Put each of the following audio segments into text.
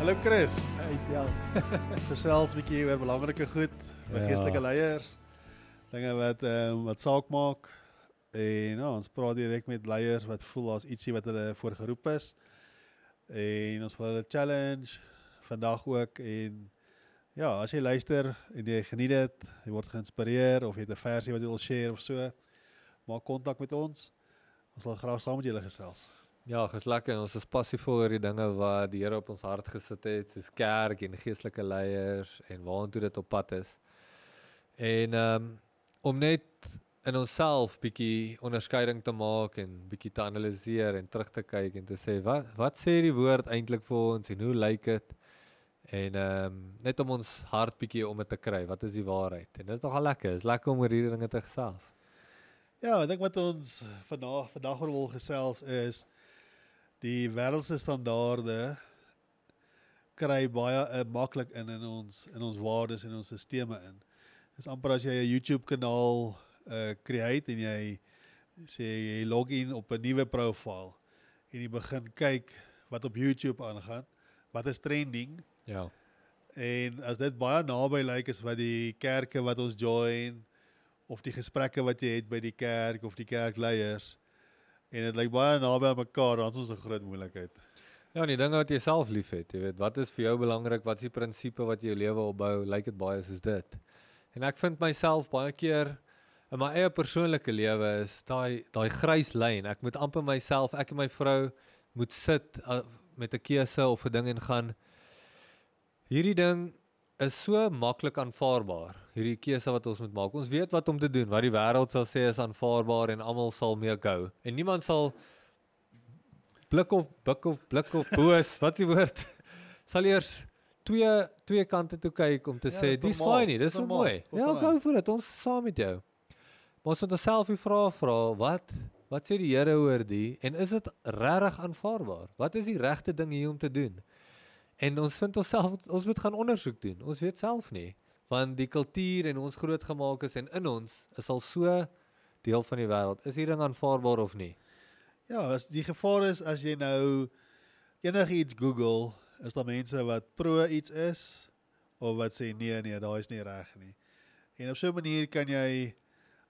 Hallo Chris. Hey, tel. Gesels 'n bietjie oor belangrike goed, by Ja. geestelike leiers. Dinge wat ehm um, wat saak maak. En nou, ons praat direk met leiers wat voel as ietsie wat hulle voorgeroep is. En ons wil hulle challenge vandag ook en ja, as jy luister en jy geniet dit, jy word geïnspireer of jy het 'n versie wat jy wil share of so, maak kontak met ons. Ons sal graag saam met julle gesels. Ja, dis lekker. Ons is passievol oor die dinge wat die Here op ons hart gesit het, soos kerk en geestelike leiers en waartoe dit op pad is. En ehm um, om net in onsself bietjie onderskeiding te maak en bietjie te analiseer en terug te kyk en te sê wat wat sê die woord eintlik vir ons en hoe lyk dit? En ehm um, net om ons hart bietjie om dit te kry. Wat is die waarheid? En dit is nogal lekker. Dit is lekker om oor hierdie dinge te gesels. Ja, ek dink wat ons vandag vandag oor wil gesels is die wêreldse standaarde kry baie uh, maklik in in ons in ons waardes en ons stelsels in. Dis amper as jy 'n YouTube kanaal uh create en jy sê jy log in op 'n nuwe profiel en jy begin kyk wat op YouTube aangaan, wat is trending Ja. en as dit baie naby lyk as wat die kerke wat ons join of die gesprekke wat jy het by die kerk of die kerkleiers en dit lyk baie naby aan mekaar, dan is ons 'n groot moeilikheid. Ja, en die dinge wat jy self liefhet, jy weet, wat is vir jou belangrik? Wat is die prinsipe wat jou lewe opbou? Lyk dit baie soos dit? En ek vind myself baie keer in my eie persoonlike lewe is daai daai grys lyn. Ek moet amper myself, ek en my vrou moet sit uh, met 'n keuse of 'n ding en gaan hierdie ding is so maklik aanvaarbaar. Hierdie keuse wat ons moet maak. Ons weet wat om te doen. Wat die wêreld sal sê is aanvaarbaar en almal sal mee gou. En niemand sal blik of buk of blik of boos, wat is die woord? Sal eers twee twee kante toe kyk om te Ja, sê dis fyn nie, dis so mooi. Ja, go aan. for it. Ons is saam met jou. Maar ons moet onsself die vraag vra, wat wat sê die Here oor die en is dit regtig aanvaarbaar? Wat is die regte ding hier om te doen? En ons vind onsself ons moet gaan ondersoek doen. Ons weet self nie want die kultuur en ons grootgemaak is en in ons is al so deel van die wêreld. Is hierdie ding aanvaarbaar of nie? Ja, as die gevaar is as jy nou enigiets Google, is daar mense wat pro iets is of wat sê nee nee, daai is nie reg nie. En op so 'n manier kan jy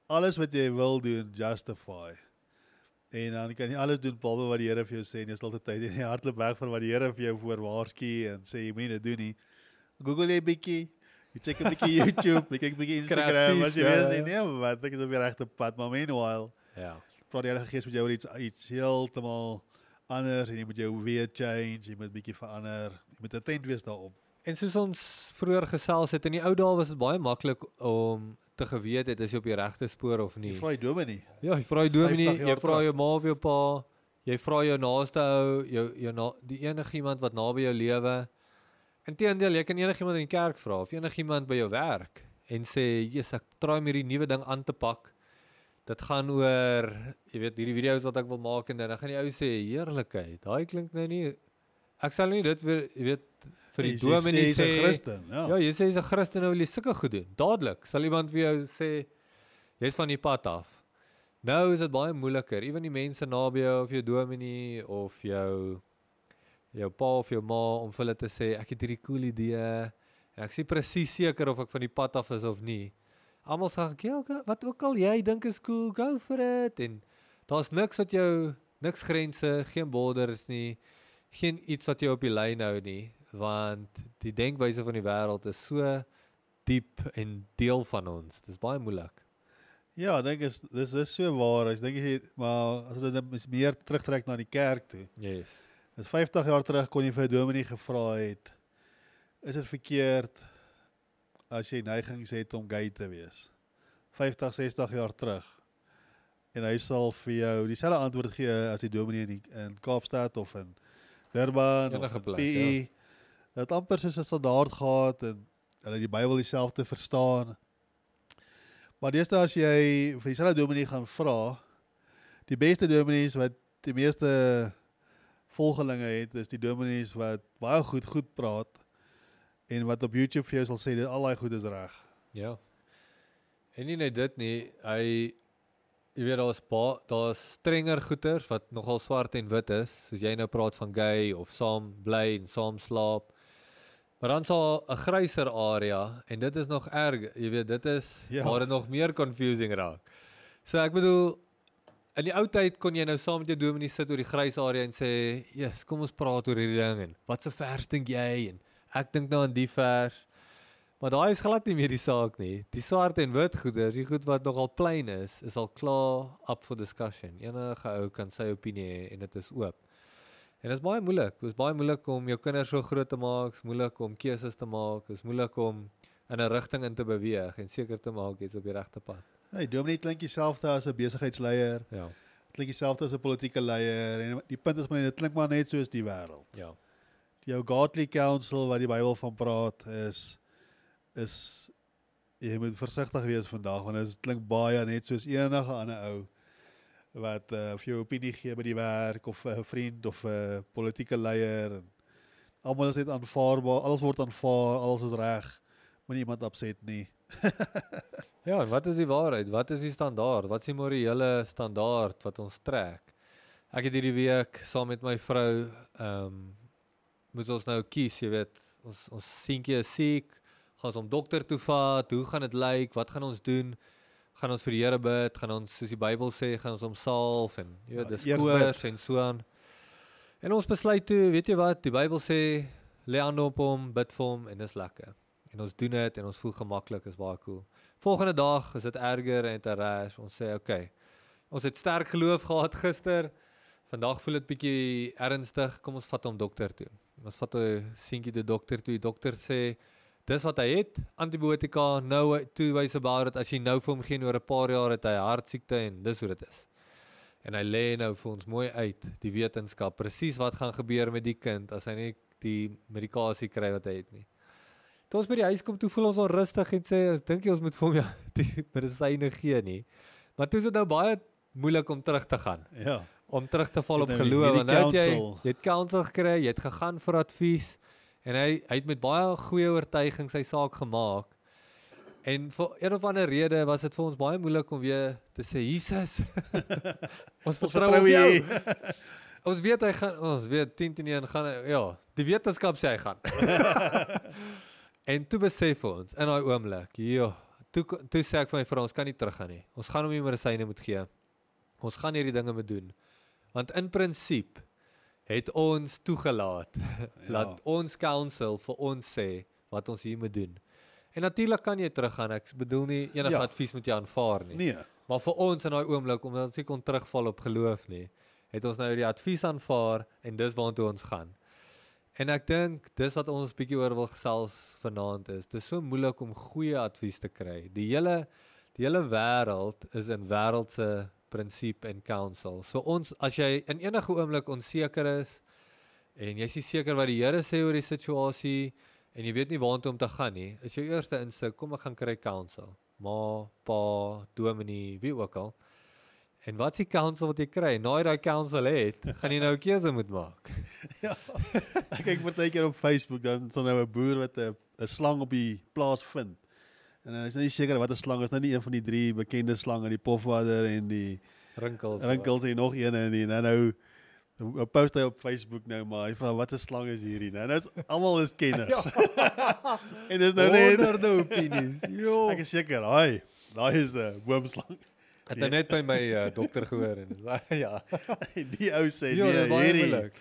alles wat jy wil doen justify. En dan kan jy alles doen behalwe wat die Here vir jou sê en jy sal tyd en jy hardloop weg van wat die Here vir jou voorwaarsku en sê jy moenie dit doen nie. Google jy bietjie, jy check 'n bietjie YouTube, jy kyk 'n bietjie Instagram, as jy ja, sê nee, wat ek is op die regte pad, maar meanwhile Ja. praat die Heilige Gees met jou oor iets iets heeltemal anders en jy moet jou weer change, jy moet bietjie verander. Jy moet attent wees daarop. En soos ons vroeër gesels het in die ou dae was dit baie maklik om te geweet het as jy op die regte spoor of Jy nie. vra die dominee. Ja, jy vra die dominee, 50 jy vra jou ma of jou pa, jy vra jou naaste ou, jou jou na, die enigiemand wat naby jou lewe. Inteendeel, jy kan enigiemand in die kerk vra of enigiemand by jou werk en sê, "Jesus, ek probeer om hierdie nuwe ding aan te pak." Dit gaan oor, jy weet, hierdie video's wat ek wil maak en dan gaan die ou sê, "Heerlikheid, daai klink nou nie Ek sal nie dit weer, jy weet, vir die Jy sê- dominee jy's 'n Christen, ja. Ja, jy sê jy's 'n Christen nou wil jy sulke goed doen. Dadelik sal iemand vir jou sê jy's van die pad af. Nou is dit baie moeiliker. Ewen die mense naby jou of jou dominee of jou jou pa of jou ma om vir hulle te sê ek het hierdie cool idee en ek sê presies seker of ek van die pad af is of nie. Almal sê ja, okay, wat ook al jy dink is cool, go for it en daar's niks wat jou niks grense, geen borders nie. Geen iets wat jou op die lyn hou nie, want die denkwyse van die wêreld is so diep en deel van ons. Dis baie moeilik. Ja, ek dink is dis is so waar. Ek dink jy maar as dit net meer terugtrek na die kerk toe. Yes. Dis 50 jaar terug kon jy vir 'n dominee gevra het, is dit verkeerd as jy neigings het om gay te wees? 50, 60 jaar terug. En hy sal vir jou dieselfde antwoord gee as die dominee in die, in Kaapstad of in Durban Enige of in plek, PE. Dit amper soos 'n standaard gehad en hulle die Bybel dieselfde verstaan. Maar deesdae as jy vir dieselfde dominee gaan vra, die beste dominees wat die meeste volgelinge het, is die dominees wat baie goed goed praat en wat op YouTube vir jou sal sê dit al daai goed is reg. Ja. En nie net dit nie, hy jy weet daar's ba- daar's strenger goeters wat nogal swart en wit is, soos jy nou praat van gay of saam bly en saam slaap. Maar dan sal 'n gryser area en dit is nog erg, jy weet, dit is Ja. waar dit nog meer confusing raak. So ek bedoel in die ou tyd kon jy nou saam met jou dominee sit oor die grys area en sê, "Jesus, kom ons praat oor hierdie ding en wat se vers dink jy?" en ek dink nou aan die vers. Maar daai is glad nie meer die saak nie. Die swart en wit goeders, die goed wat nogal plain is, is al klaar up for discussion. Enige ou kan sy opinie hê en dit is oop. En dit is baie moeilik. Dit is baie moeilik om jou kinders so groot te maak, is moeilik om keuses te maak, is moeilik om in 'n rigting in te beweeg en seker te maak jy's op die regte pad. Hey, dominee klink dieselfde as 'n besigheidsleier, Ja. klink dieselfde as 'n politieke leier en die punt is maar dit klink maar net soos die wêreld. Ja. Jou godly counsel wat die Bybel van praat is is jy moet versigtig wees vandag want dit klink baie net soos enige ander ou wat uh, vir jou opinie gee by die werk of 'n vriend of 'n politieke leier en almal is net aanvaarbaar, alles word aanvaar, alles is reg. Moenie iemand opset nie. Ja, wat is die waarheid? Wat is die standaard? Wat is die morele standaard wat ons trek? Ek het hierdie week saam met my vrou ehm um, moet ons nou kies, jy weet, ons ons seentjie is siek, gaan ons hom dokter toe vat, hoe gaan dit lyk? Wat gaan ons doen? Gaan ons vir die Here bid? Gaan ons soos die Bybel sê, gaan ons hom salf en jy weet, Ja, dis koors en so aan. En ons besluit toe, weet jy wat, die Bybel sê lê aan op hom, bid vir hom en dis lekker. En ons doen dit en ons voel gemaklik, is baie cool. Volgende dag is dit erger en te rash. Ons sê okay. Ons het sterk geloof gehad gister. Vandag voel dit bietjie ernstig. Kom ons vat hom dokter toe. Ons vat 'n seentjie die dokter toe. Die dokter sê dis wat hy het, antibiotika. Nou toe wys about dit as jy nou vir hom gee oor 'n paar jaar het hy hartsiekte en dis hoe dit is. En hy lê nou vir ons mooi uit die wetenskap presies wat gaan gebeur met die kind as hy nie die medikasie kry wat hy het nie. Toe ons by die huis kom, toe voel ons onrustig en sê ons dink jy ons moet vir hom ja die medisyne gee nie. Maar toe is dit nou baie moeilik om terug te gaan, Ja. om terug te val op nou geloof want nou het jy jy het counsel gekry, jy het gegaan vir advies en hy hy het met baie goeie oortuiging sy saak gemaak. En vir een of ander rede was dit vir ons baie moeilik om weer te sê Jesus. ons vertrou op jou. Ons weet hy gaan ons weet 10 teen 1 gaan ja, die wetenskap sê hy gaan. en toe besef ons in daai oomblik, ja, toe toe sê ek vir my vrou ons kan nie teruggaan nie. Ons gaan hom die medisyne moet gee. Ons gaan hierdie dinge moet doen. Want in prinsip het ons toegelaat laat ons counsel vir ons sê wat ons hier moet doen. En natuurlik kan jy teruggaan. Ek bedoel nie enige Ja. ja. advies moet jy aanvaar nie. Nee. Maar vir ons in daai oomblik omdat ons nie kon terugval op geloof nie, het ons nou die advies aanvaar en dis waartoe ons gaan. En ek dink dis wat ons bietjie oor wil gesels vanaand is. Dis so moeilik om goeie advies te kry. Die hele die hele wêreld is in wêreldse prinsip en counsel. So ons as jy in enige oomblik onseker is en jy's nie seker wat die Here sê oor die situasie en jy weet nie waartoe om te gaan nie, is jou eerste insig kom ek gaan kry counsel. Ma, pa, dominee, wie ook al. En wat is die counsel wat jy kry? Jy daai counsel het, gaan jy nou 'n keuse moet maak. Ja. Ek kyk partykeer op Facebook dan sal nou 'n boer wat 'n 'n slang op die plaas vind. En hy is nou nie seker wat 'n slang is, nou nie een van die drie bekende slange, die pofwadder en die Rinkels. rinkels en nog een en die nou nou nou post hy op Facebook nou maar hy vra wat 'n slang is hierdie nou. Nou is almal is kenners. Ja. en dis nou net honderde opinies. Jo. ek is seker, hy daai is 'n boomslang. Het hy net by my uh, dokter gehoor en ja. En die ou sê Ja, dit nee, is hierdie moeilik.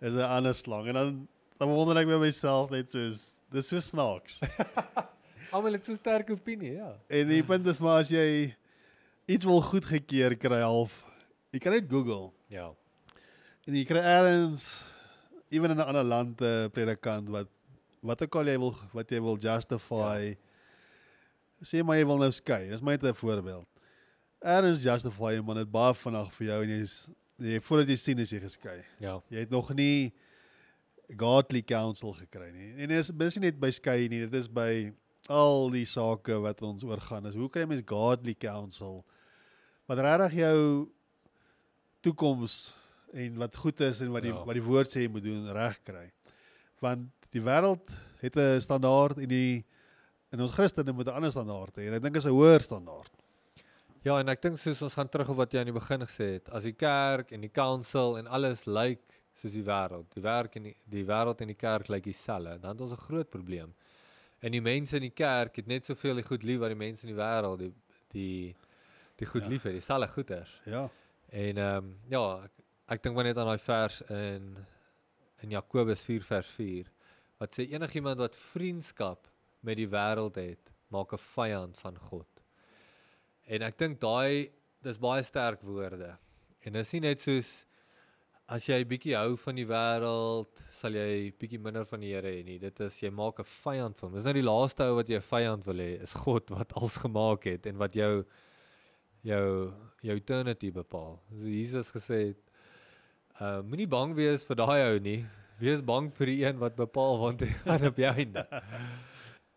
is 'n ander slang en dan dan wonder ek by myself net soos dis so snaaks. Almal het so sterk opinie, ja. En die punt is maar as jy iets wil goedgekeur kry half, jy kan net Google Ja. en jy kry eers ewen in 'n ander land 'n predikant wat wat ook al jy wil wat jy wil justify. Ja. Sê maar jy wil nou skei. Dis my net 'n voorbeeld. Eers justify man dit baie vinnig vir jou en jy's jy voordat jy sien as jy geskei. Ja. Jy het nog nie godly counsel gekry nie. En dit is dis nie net by skei nie, dit is by al die sake wat ons oorgaan. Is hoe kry jy mens godly counsel wat regtig jou toekoms en wat goed is en wat die Ja. wat die woord sê jy moet doen reg kry. Want die wêreld het 'n standaard en die en ons Christene moet 'n ander standaard hê en ek dink is 'n hoër standaard. Ja, en ek dink soos ons gaan terug op wat jy aan die begin gesê het, as die kerk en die council en alles lyk soos die wêreld. Die werk en die, die wêreld en die kerk lyk dieselfde. Dan het ons 'n groot probleem. En die mense in die kerk het net soveel die goed lief wat die mense in die wêreld die die die goed Ja. lief het, dieselfde goeders. Ja. En ehm um, ja, ek, ek dink maar net aan daai vers in in Jakobus 4 vers 4 wat sê enigiemand wat vriendskap met die wêreld het, maak 'n vyand van God. En ek dink daai dis baie sterk woorde. En dis nie net soos as jy bietjie hou van die wêreld, sal jy bietjie minder van die Here hê nie. Dit is jy maak 'n vyand van hom. Dis nou die laaste ou wat jy 'n vyand wil hê, is God wat alles gemaak het en wat jou jou jou eternity bepaal. So Jesus gesê het, uh moenie bang wees vir daai ou nie. Wees bang vir die een wat bepaal want hy gaan op die einde.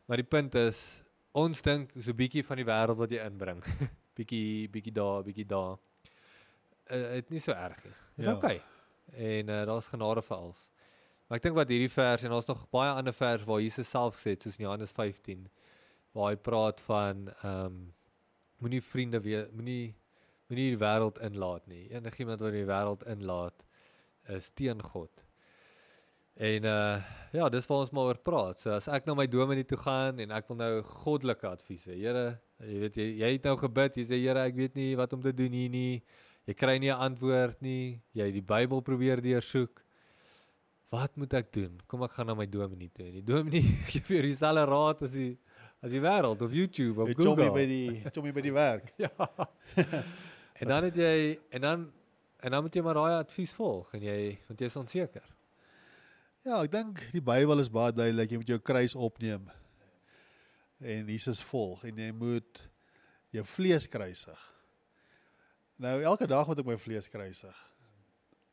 Maar die punt is ons dink so bietjie van die wêreld wat jy inbring. bietjie bietjie daar, bietjie daar. Uh, dit nie so erg nie. Dis Ja. oukei. Okay. En uh, daar's genade vir alles. Maar ek dink wat hierdie vers en daar's nog baie ander vers waar Jesus self gesê het soos in Johannes 15 waar hy praat van ehm um, moenie vriende wees, moenie moenie die wêreld inlaat nie. Enigiemand wat die wêreld inlaat is teen God. En uh ja, dis waar ons maar oor praat. So as ek na my dominee toe gaan en ek wil nou goddelike advies hê. Here, jy weet jy, jy het nou gebid, jy sê Here, ek weet nie wat om te doen hier nie. Jy kry nie 'n antwoord nie. Jy die Bybel probeer deursoek. Wat moet ek doen? Kom ek gaan na my dominee toe. Die dominee gee vir jou dieselfde raad as die as die wêreld of YouTube of Jy chommy Google. by die chommy by die werk. Ja. en dan het jy en dan en dan moet jy maar daai advies volg en jy want jy is onseker. Ja, ek dink die Bybel is baie duidelik. Jy moet jou kruis opneem en Jesus volg en jy moet jou vlees kruisig. Nou elke dag moet ek my vlees kruisig.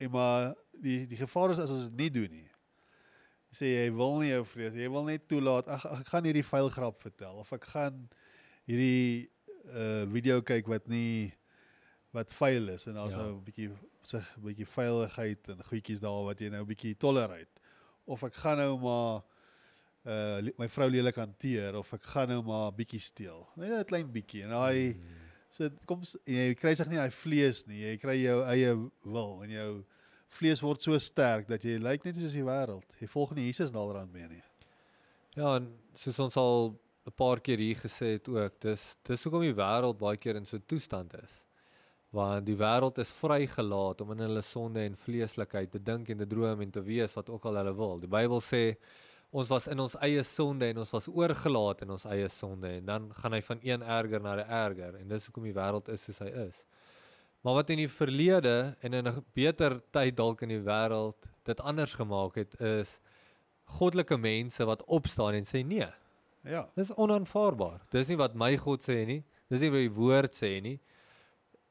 En maar die die gevaar is as ons dit nie doen nie. Jy sê jy wil nie jou vlees, jy wil net toelaat ag ek gaan hierdie vuil grap vertel of ek gaan hierdie uh video kyk wat nie wat vuil is en daar's Ja. nou 'n bietjie sig 'n bietjie veiligheid en goedjies daar wat jy nou 'n bietjie tolerate of ek gaan nou maar uh my vrou lelik hanteer of ek gaan nou maar bietjie steel. Net 'n klein bietjie en daai Hmm. So kom jy kry sig nie daai vlees nie. Jy kry jou eie wil en jou vlees word so sterk dat jy lyk net soos die wêreld. Jy volg nie Jesus naderhand meer nie. Ja, en soos ons al 'n paar keer hier gesê het ook, dis dis hoekom die wêreld baie keer in so 'n toestand is. Want die wêreld is vrygelaat om in hulle sonde en vleeslikheid te dink en te droom en te wees wat ook al hulle wil. Die Bybel sê ons was in ons eie sonde en ons was oorgelaat in ons eie sonde en dan gaan hy van een erger na 'n erger en dis hoekom die wêreld is soos hy is. Maar wat in die verlede en in 'n beter tyd dalk in die wêreld dit anders gemaak het is goddelike mense wat opstaan en sê nee, Ja. dis onaanvaarbaar. Dis nie wat my God sê nie. Dis nie wat die woord sê nie.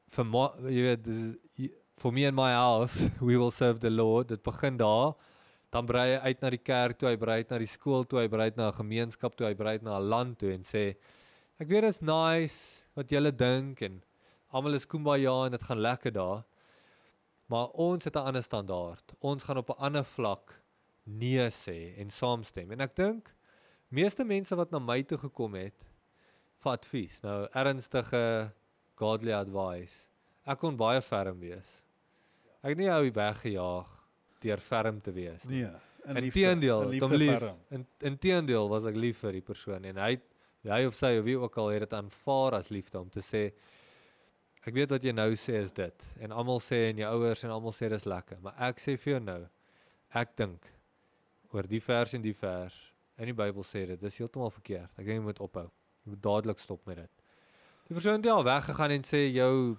Vir my, jy weet, dis for me and my house, we will serve the Lord. Dit begin daar. Dan brei hy uit na die kerk toe, hy brei uit na die skool toe, hy brei uit na 'n gemeenskap toe, hy brei uit na 'n land toe en sê ek weet dit is nice wat julle dink en almal is kumbaya en dit gaan lekker daar. Maar ons het 'n ander standaard. Ons gaan op 'n ander vlak nee sê en saamstem. En ek dink meeste mense wat na my toe gekom het vir advies, nou ernstige godly advice. Ek kon baie ferm wees. Ek het nie ou weggejaag deur ferm te wees. Nee. In In liefde- teendeel, in lief. In in teendeel was ek lief vir die persoon en hy hy of sy of wie ook al het dit aanvaar as liefde om te sê ek weet wat jy nou sê is dit en almal sê en jou ouers en almal sê dis lekker, maar ek sê vir jou nou ek dink oor die vers en die vers in die Bybel sê dit dis heeltemal verkeerd. Ek dink jy moet ophou. Jy moet dadelik stop met dit. Die persoon het al weggegaan en sê jou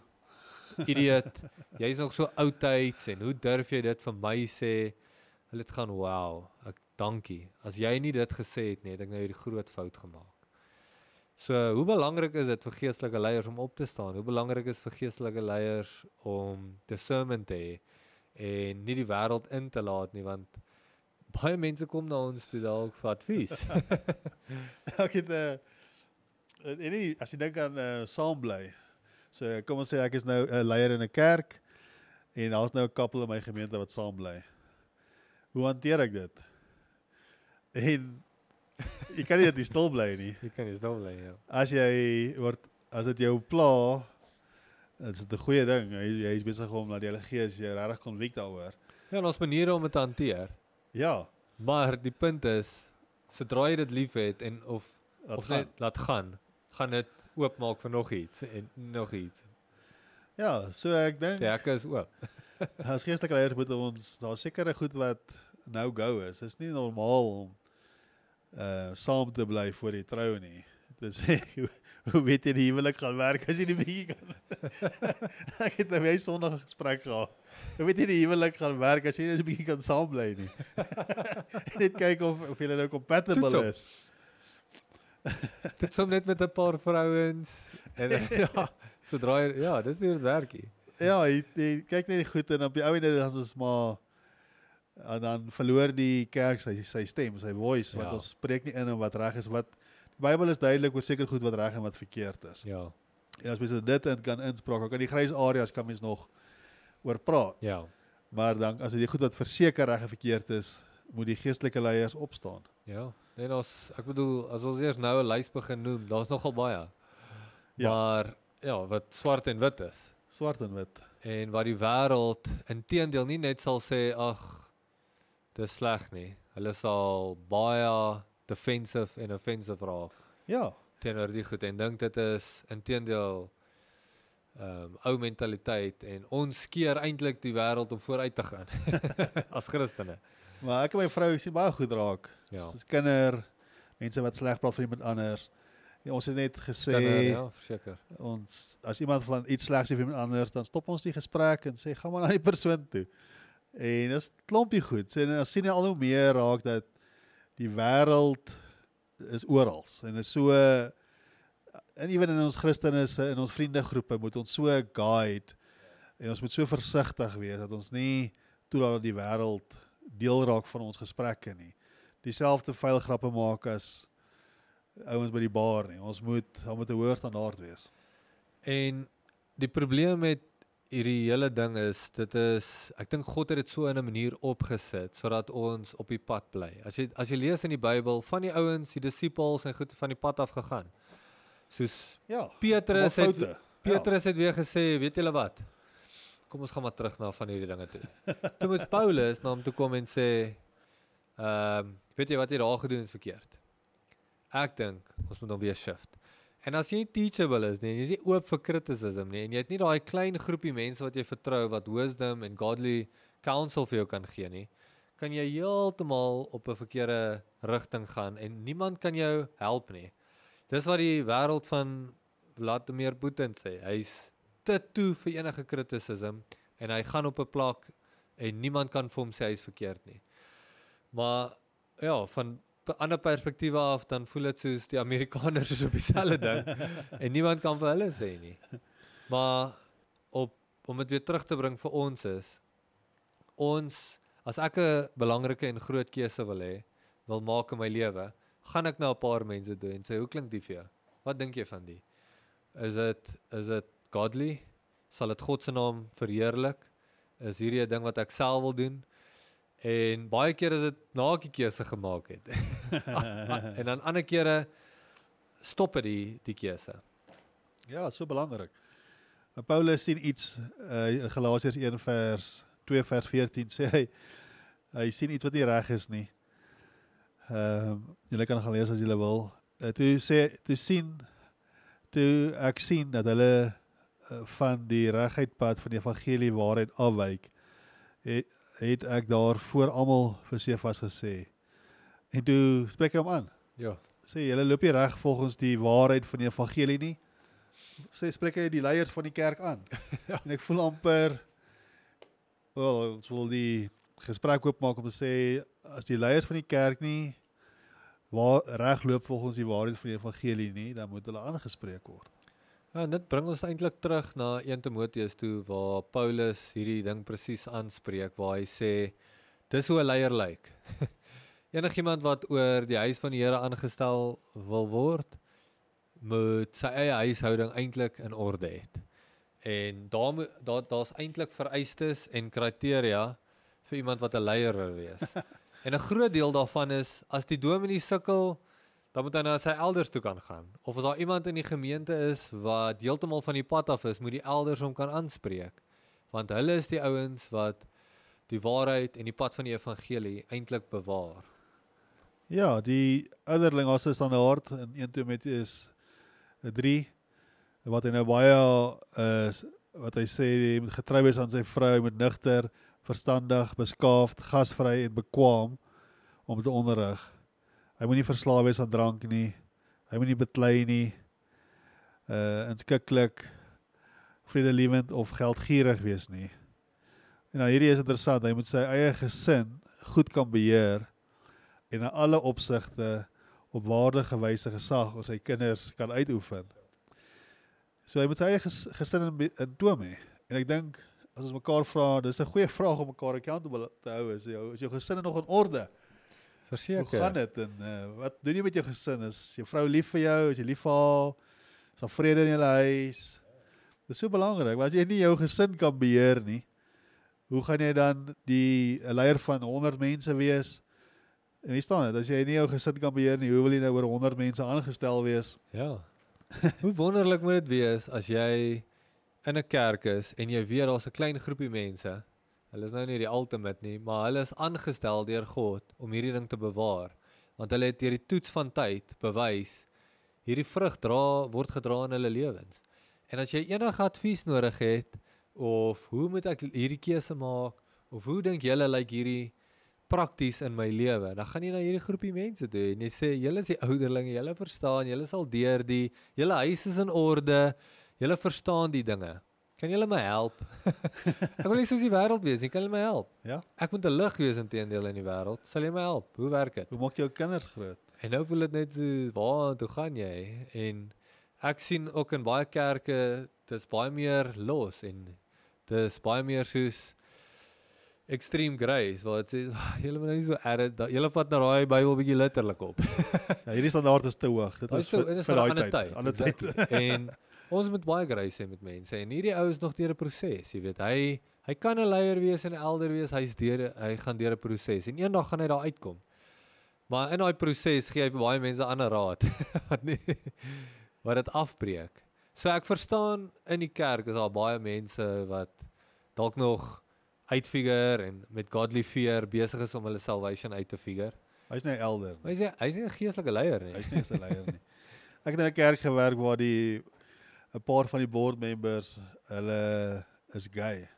idioot, jy's nog so oudtyds en hoe durf jy dit vir my sê? Hulle het gaan wow. Ek dankie. As jy nie dit gesê het nie, het ek nou hierdie groot fout gemaak. So, hoe belangrik is dit vir geestelike leiers om op te staan? Hoe belangrik is vir geestelike leiers om discernment te hê en nie die wêreld in te laat nie want baie mense kom na ons toe dalk vir advies. ek het 'n uh, en nie as jy dink aan uh, saam bly. So kom ons sê ek is nou 'n leier in 'n kerk en daar's nou 'n koppel in my gemeente wat saam bly. Hoe hanteer ek dit? En jy kan nie nie stil bly nie. Jy kan nie stil bly ja. As jy word as dit jou pla, dit is 'n goeie ding. Hy is besig om na die Heilige Gees jou regtig konvik daaroor. Ja, en ons maniere om dit te hanteer. Ja, Maar die punt is sodra jy dit liefhet en of dat of gaan. net laat gaan, gaan dit oopmaak vir nog iets en nog iets. Ja, so ek dink Die hekke is oop. as geestelike leiers moet ons daar sekere goed wat nou go is. Dit is nie normaal om uh saam te bly voor die trou nie. Dit sê hoe, weet jy die huwelik gaan werk as jy nie bietjie kan. ek het nou my Sondag gesprek gehad. Hoe weet jy die huwelik gaan werk as jy nie 'n bietjie kan saam bly nie. Net kyk of of julle nou compatible Toets op. is. Dit som net met 'n paar vrouens en ja, sodra jy ja, dis nie hoe dit werk nie. Ja, jy, jy kyk net die goed en op die ou ende dan ons maar en dan verloor die kerk sy sy stem, sy voice wat Ja. ons spreek nie in en wat reg is wat die Bybel is duidelik oor seker goed wat reg en wat verkeerd is. Ja. En as mense dit in kan inspraak, kan die grys areas kan mens nog oor praat. Ja. Maar dan as dit die goed wat verseker reg en verkeerd is, moet die geestelike leiers opstaan. Ja. En ons ek bedoel as ons eers nou 'n lys begin noem, daar's nogal baie. Ja. Maar ja, wat swart en wit is. Swart en wit. En wat die wêreld inteendeel nie net sal sê ag dis sleg nie. Hulle sal baie defensive en offensive raak Ja, teenoor die goed en dink dit is inteendeel ehm um, ou mentaliteit en ons keer eintlik die wêreld om vooruit te gaan as Christene. maar ek en my vrou sien baie goed raak. Ja. Dis kinder, mense wat sleg praat van iemand anders. Ja, ons het net gesê Kinder, ja, verseker. ons as iemand van iets slegs sê vir iemand anders, dan stop ons die gesprek en sê gaan maar na die persoon toe. En dis klompie goed. Sien ons sien al hoe meer raak dat die wêreld is oral en is so en ewen in ons Christene in ons vriendegroepe moet ons so guide en ons moet so versigtig wees dat ons nie toelaat dat die wêreld deel raak van ons gesprekke nie. Dieselfde vuil grappe maak as ouens by die bar nie. Ons moet daar moet 'n hoër standaard wees. En die probleem met hierdie hele ding is dit is ek dink God het dit so in 'n manier opgesit sodat ons op die pad bly. As jy as jy lees in die Bybel van die ouens, die disippels en goed van die pad af gegaan. Soos Ja. Petrus het foute. Petrus het weer gesê, weet julle wat? Kom ons gaan maar terug na van hierdie dinge toe. toe moet Paulus na hom toe kom en sê, ehm, weet jy wat jy daar gedoen het verkeerd? Ek dink ons moet hom weer shift. En as jy teachable is nie, en jy is nie oop vir criticism nie en jy het nie daai klein groepie mense wat jy vertrou wat wisdom en godly counsel vir jou kan gee nie, kan jy heeltemal op 'n verkeerde rigting gaan en niemand kan jou help nie. Dis wat die wêreld van Vladimir Putin sê. Hy's te toe vir enige criticism en hy gaan op 'n plak en niemand kan vir hom sê hy's verkeerd nie. Maar ja, van 'n ander perspektief af dan voel dit soos die Amerikaners is op dieselfde ding en niemand kan vir hulle sê nie. Maar op om dit weer terug te bring vir ons is ons as ek 'n belangrike en groot keuse wil hê, wil maak in my lewe, gaan ek na 'n paar mense toe en sê hoe klink die vir jou? Wat dink jy van die? Is dit is dit godly? Sal dit God se naam verheerlik? Is hierdie 'n ding wat ek self wil doen? En baie keer is dit na die keuse gemaak het. en dan ander kere stop dit die die keuse. Ja, so belangrik. Paulus sien iets uh, in Galasiërs 1 vers 2 vers 14 sê hy hy sien iets wat nie reg is nie. Ehm um, julle kan gaan lees as julle wil. Uh, toe sê toe sien toe ek sien dat hulle uh, van die regheidpad van die evangelie waarheid afwyk het, het ek daar voor almal vir Sefas gesê. En toe spreek hy hom aan Ja. sê julle loop nie reg volgens die waarheid van die evangelie nie. Sê spreek hy die leiers van die kerk aan. ja. En ek voel amper wel ons wil die gesprek oopmaak om te sê as die leiers van die kerk nie waar reg loop volgens die waarheid van die evangelie nie, dan moet hulle aangespreek word. Ja, en dit bring ons eintlik terug na 1 Timoteus toe waar Paulus hierdie ding presies aanspreek waar hy sê dis hoe 'n leier lyk. Enigiemand wat oor die huis van die Here aangestel wil word, moet sy eie huishouding eintlik in orde hê. En daar daar daar's eintlik vereistes en kriteria vir iemand wat 'n leier wil wees. en 'n groot deel daarvan is as die dominee sukkel, dan moet hy na sy elders toe kan gaan. Of as daar iemand in die gemeente is wat heeltemal van die pad af is, moet die elders hom kan aanspreek. Want hulle is die ouens wat die waarheid en die pad van die evangelie eintlik bewaar. Ja, die ouderling as 'n standaard in 1 Timoteus 3 wat hy nou baie is uh, wat hy sê hy moet getrou wees aan sy vrou, hy moet nugter, verstandig, beskaafd, gasvry en bekwaam om te onderrig. Hy moenie verslaaf wees aan drank nie. Hy moenie beklei nie. Uh inskikkelik vredelewend of geldgierig wees nie. En nou hierdie is interessant, hy moet sy eie gesin goed kan beheer en in alle opsigte op waardige wyse gesag oor sy kinders kan uitoefen. So hy moet sy eie ges, gesin in, in toom hê. En ek dink as ons mekaar vra, dis 'n goeie vraag om mekaar accountable te hou is jou is jou gesin nog in orde? Verseker. Hoe gaan dit en uh, wat doen jy met jou gesin? Is jou vrou lief vir jou? Is jy lief vir haar? Is daar vrede in julle huis? Dis so belangrik. Want as jy nie jou gesin kan beheer nie, hoe gaan jy dan die leier van 100 mense wees? En hier staan dit, as jy nie jou gesin kan beheer nie, hoe wil jy nou oor 100 mense aangestel wees? Ja. Hoe wonderlik moet dit wees as jy in 'n kerk is en jy weet daar's 'n klein groepie mense. Hulle is nou nie die ultimate nie, maar hulle is aangestel deur God om hierdie ding te bewaar, want hulle het deur die toets van tyd bewys hierdie vrug dra word gedra in hulle lewens. En as jy enige advies nodig het of hoe moet ek hierdie keuse maak of hoe dink julle lyk like hierdie prakties in my lewe. Dan gaan jy na hierdie groepie mense toe en jy sê julle is die ouderlinge, julle verstaan, julle sal deur die julle huis is in orde, julle verstaan die dinge. Kan julle my help? ek wil nie soos die wêreld wees nie, kan julle my help? Ja. Ek moet 'n lig wees intedeel in die wêreld. Sal jy my help? Hoe werk dit? Hoe maak jy jou kinders groot? En nou voel dit net so waar toe gaan jy? En ek sien ook in baie kerke dis baie meer los en dis baie meer soos extreme grace wat sê julle moet nou nie so erg julle vat nou daai Bybel bietjie letterlik op. ja, hierdie standaard is te hoog. Dit is vir, vir daai tyd. tyd. Ander tyd. en ons moet baie grace hê met mense en hierdie ou is nog deur 'n proses, jy weet. Hy hy kan 'n leier wees en 'n elder wees. Hy's deur hy gaan deur 'n proses en eendag gaan hy daar uitkom. Maar in daai proses gee hy vir baie mense ander raad wat nie wat dit afbreek. So ek verstaan in die kerk is daar baie mense wat dalk nog uitfigure en met godly fear besig is om hulle salvation uit te figure. Hy's nie 'n elder. Hy's nie hy's nie 'n geestelike leier nie. Hy's nie 'n leier nie. Ek het in 'n kerk gewerk waar die 'n paar van die board members, hulle is gay.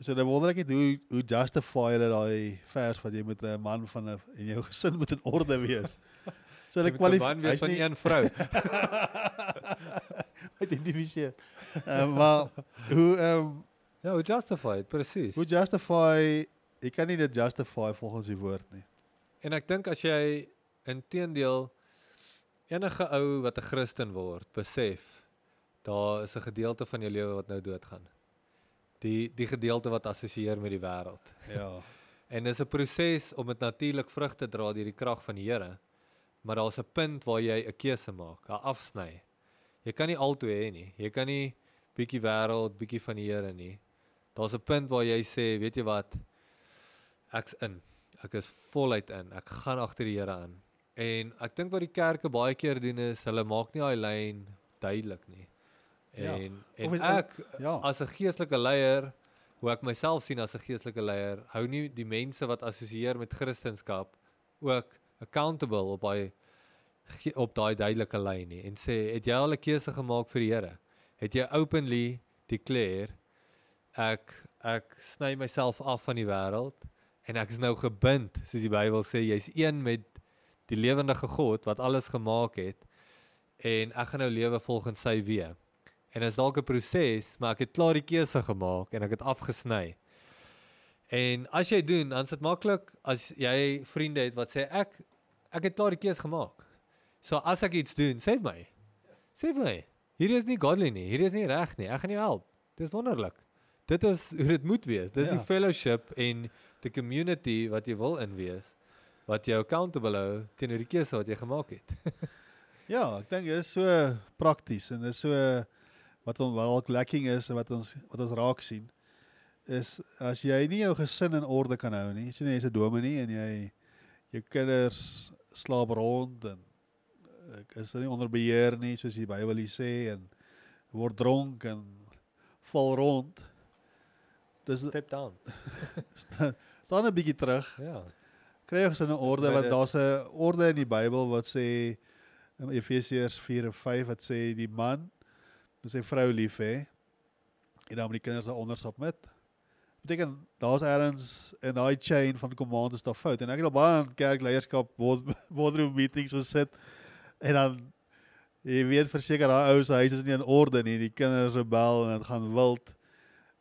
So dan wonder ek net hoe hoe justify hulle daai vers wat jy met 'n man van 'n en jou gesin moet in orde wees. So hulle kwalifiseer van een vrou. Identifiseer. Ehm maar hoe ehm um, Ja, hoe justify, presies. Hoe justify, jy kan nie dit justify volgens die woord nie. En ek dink as jy inteendeel enige ou wat 'n Christen word, besef daar is 'n gedeelte van jou lewe wat nou doodgaan. Die die gedeelte wat assosieer met die wêreld. Ja. en dis 'n proses om dit natuurlik vrug te dra deur die krag van die Here. Maar daar's 'n punt waar jy 'n keuse maak, 'n afsny. Jy kan nie altoe hê nie. Jy kan nie bietjie wêreld, bietjie van die Here nie. Daar's 'n punt waar jy sê, weet jy wat? Ek's in. Ek is voluit in. Ek gaan agter die Here aan. En ek dink wat die kerke baie keer doen is hulle maak nie daai lyn duidelik nie. En ja. en ek ja. as 'n geestelike leier, hoe ek myself sien as 'n geestelike leier, hou nie die mense wat assosieer met Christendom ook accountable op daai op daai duidelike lyn nie en sê het jy al 'n keuse gemaak vir die Here? Het jy openly declare ek ek sny myself af van die wêreld en ek is nou gebind soos die Bybel sê jy's een met die lewendige God wat alles gemaak het en ek gaan nou lewe volgens sy weë. En dit is dalk 'n proses, maar ek het klaar die keuse gemaak en ek het afgesny. En as jy doen, dan is dit maklik as jy vriende het wat sê ek ek het klaar die keuse gemaak. So as ek iets doen, sê my. Sê my. Hierdie is nie godly nie. Hierdie is nie reg nie. Ek gaan jou help. Dis wonderlik dit is hoe dit moet wees. Dis ja. die fellowship en die community wat jy wil in wees wat jou accountable hou teenoor die keuse wat jy gemaak het. ja, ek dink dit is so prakties en dit is so wat ons wel lacking is en wat ons wat ons raak sien is as jy nie jou gesin in orde kan hou nie, sien jy jy's 'n dominee en jy jou kinders slaap rond en is nie onder beheer nie soos die Bybel sê en word dronk en val rond dis Step down. staan 'n bietjie terug. Ja. Kry ons in 'n orde want daar's 'n orde in die Bybel wat sê in Efesiërs 4 en 5 wat sê die man moet sy vrou lief hê en dan moet die kinders daaronder submit. Beteken daar's ergens in daai chain van command is daar fout en ek het al baie in kerkleierskap board- boardroom meetings gesit en dan jy weet verseker daai ou se huis is nie in orde nie, die kinders rebel en dit gaan wild.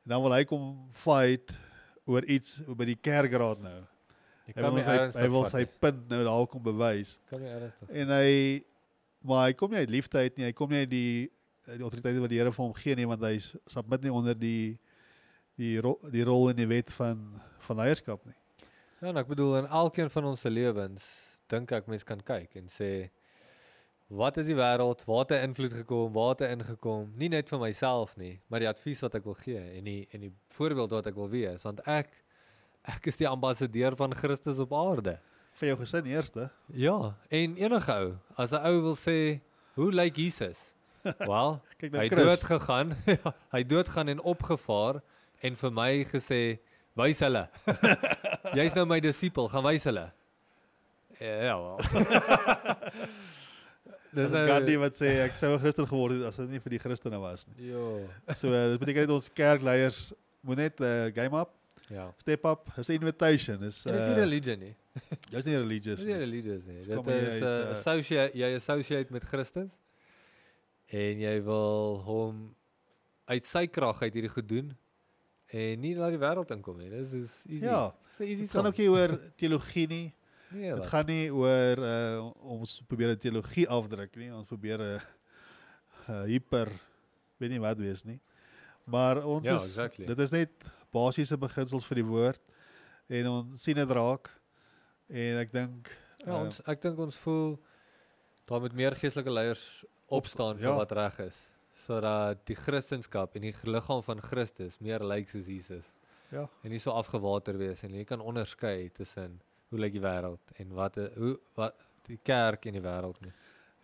En dan wil hy kom fight oor iets by die kerkraad nou. Jy Hy kan nie sy ernstig hy wil sy punt nou daar kom bewys. kan nie ernstig. En hy maar hy kom nie uit liefde uit nie. Hy kom nie uit die die autoriteite wat die Here vir hom gee nie want hy submit nie onder die die ro, die rol in die wet van van leierskap nie. Ja, en ek bedoel in elkeen van ons se lewens dink ek mens kan kyk en sê wat is die wêreld, waar het hy invloed gekom, waar het hy ingekom, nie net vir myself nie, maar die advies wat ek wil gee en die en die voorbeeld wat ek wil wees, want ek ek is die ambassadeur van Christus op aarde. Vir jou gesin eerste. Ja, en enige ou, as 'n ou wil sê, hoe lyk Jesus? Wel, Kyk nou hy Chris. dood gegaan. ja, hy dood gaan en opgevaar en vir my gesê, "Wys hulle." Jy's nou my disipel, gaan wys hulle. Ja, wel. Dis nou- Gandhi wat sê ek sou 'n Christen geword het as dit nie vir die Christene was nie. Ja. So uh, dit beteken net ons kerkleiers moet net uh, game up, Ja. step up. Dis 'n invitation. Is En dis nie uh, religion nie. jy's nie religious Dis nie nie. religious nie. Dis Dit is uh, uh, associate jy associate met Christus en jy wil hom uit sy krag uit hierdie goed doen en nie laat die wêreld inkom nie. Dis is easy. Ja. Dis 'n easy Dit gaan som. ook nie oor teologie nie. Nee, Dit gaan nie oor uh ons probeer 'n teologie afdruk nie. Ons probeer 'n uh, hyper weet nie wat wees nie. Maar ons Ja, is exactly. dit is net basiese beginsels vir die woord en ons sien dit raak en ek dink Ja, uh, ons ek dink ons voel daar moet meer geestelike leiers opstaan vir ja. wat reg is sodat die Christendom en die liggaam van Christus meer lyk soos Jesus ja, en nie so afgewater wees en jy kan onderskei tussen hoe lyk die wêreld en wat hoe wat die kerk en die wêreld nie.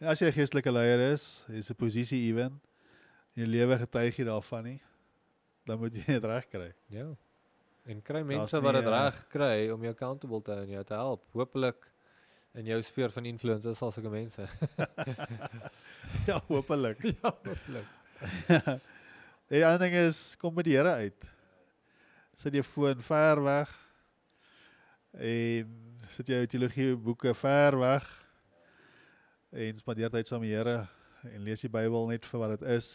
en as jy 'n geestelike leier is, is 'n posisie ewen en jou lewe getuig jy daarvan nie, dan moet jy dit reg kry. Ja. En kry mense wat nie, dit uh, reg kry om jou accountable te hou en jou te help. Hoopelik in jou sfeer van influence is al sulke mense. ja, hopelik. ja, hoopelik. En die ander ding is kom met die Here uit. Sit jou foon ver weg en sit jou teologie boeke ver weg en spandeer tyd saam met die Here en lees die Bybel net vir wat dit is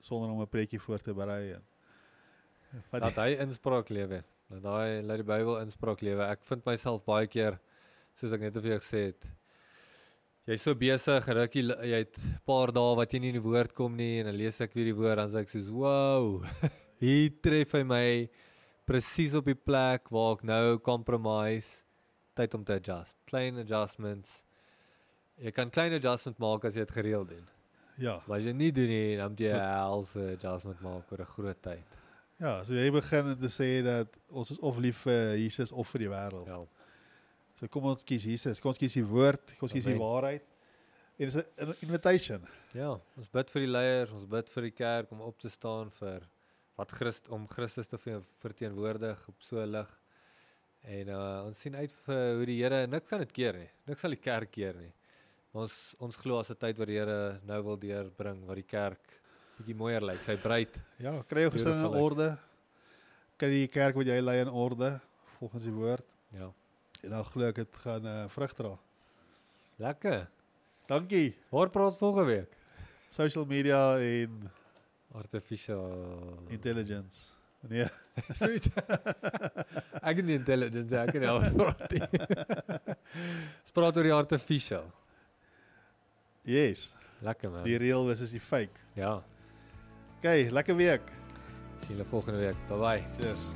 sonder om 'n preekie voor te berei en Laat hy inspraak lewe. Laat daai laat die Bybel inspraak lewe. Ek vind myself baie keer soos ek net vir jou gesê het. Jy's so besig, rukkie jy het 'n paar dae wat jy nie in die woord kom nie en dan lees ek weer die woord dan sê ek soos wow. Hier tref hy my presies op die plek waar ek nou compromise tyd om te adjust. Klein adjustments. Jy kan klein adjustment maak as jy dit gereeld doen. ja. Maar as jy nie doen nie, dan moet jy 'n helse adjustment maak oor 'n groot tyd. Ja, so jy begin te sê dat ons is of lief vir Jesus of vir die wêreld. Ja. So kom ons kies Jesus. Kom ons kies die woord, kom ons kies die Amen. waarheid. En dis 'n invitation. Ja, ons bid vir die leiers, ons bid vir die kerk om op te staan vir wat Christ om Christus te ver- verteenwoordig op so 'n lig. En uh ons sien uit vir hoe die Here niks kan dit keer nie. Niks sal die kerk keer nie. Maar ons ons glo as 'n tyd wat die Here nou wil deurbring wat die kerk bietjie mooier lyk. Sy bruid. Ja, kry jou gesin in orde. Kry die kerk wat jy lei in orde volgens die woord. Ja. En dan glo ek dit gaan uh, vrug dra. Lekker. Dankie. Waar praat volgende week? Social media en Artificial intelligence. Nee. Sweet. ek het nie intelligence, ek kan nie oor praat praat oor die artificial. Yes. Lekker man. Die real versus die fake. Ja. Okay, lekker week. Sien julle volgende week. Bye bye. Cheers.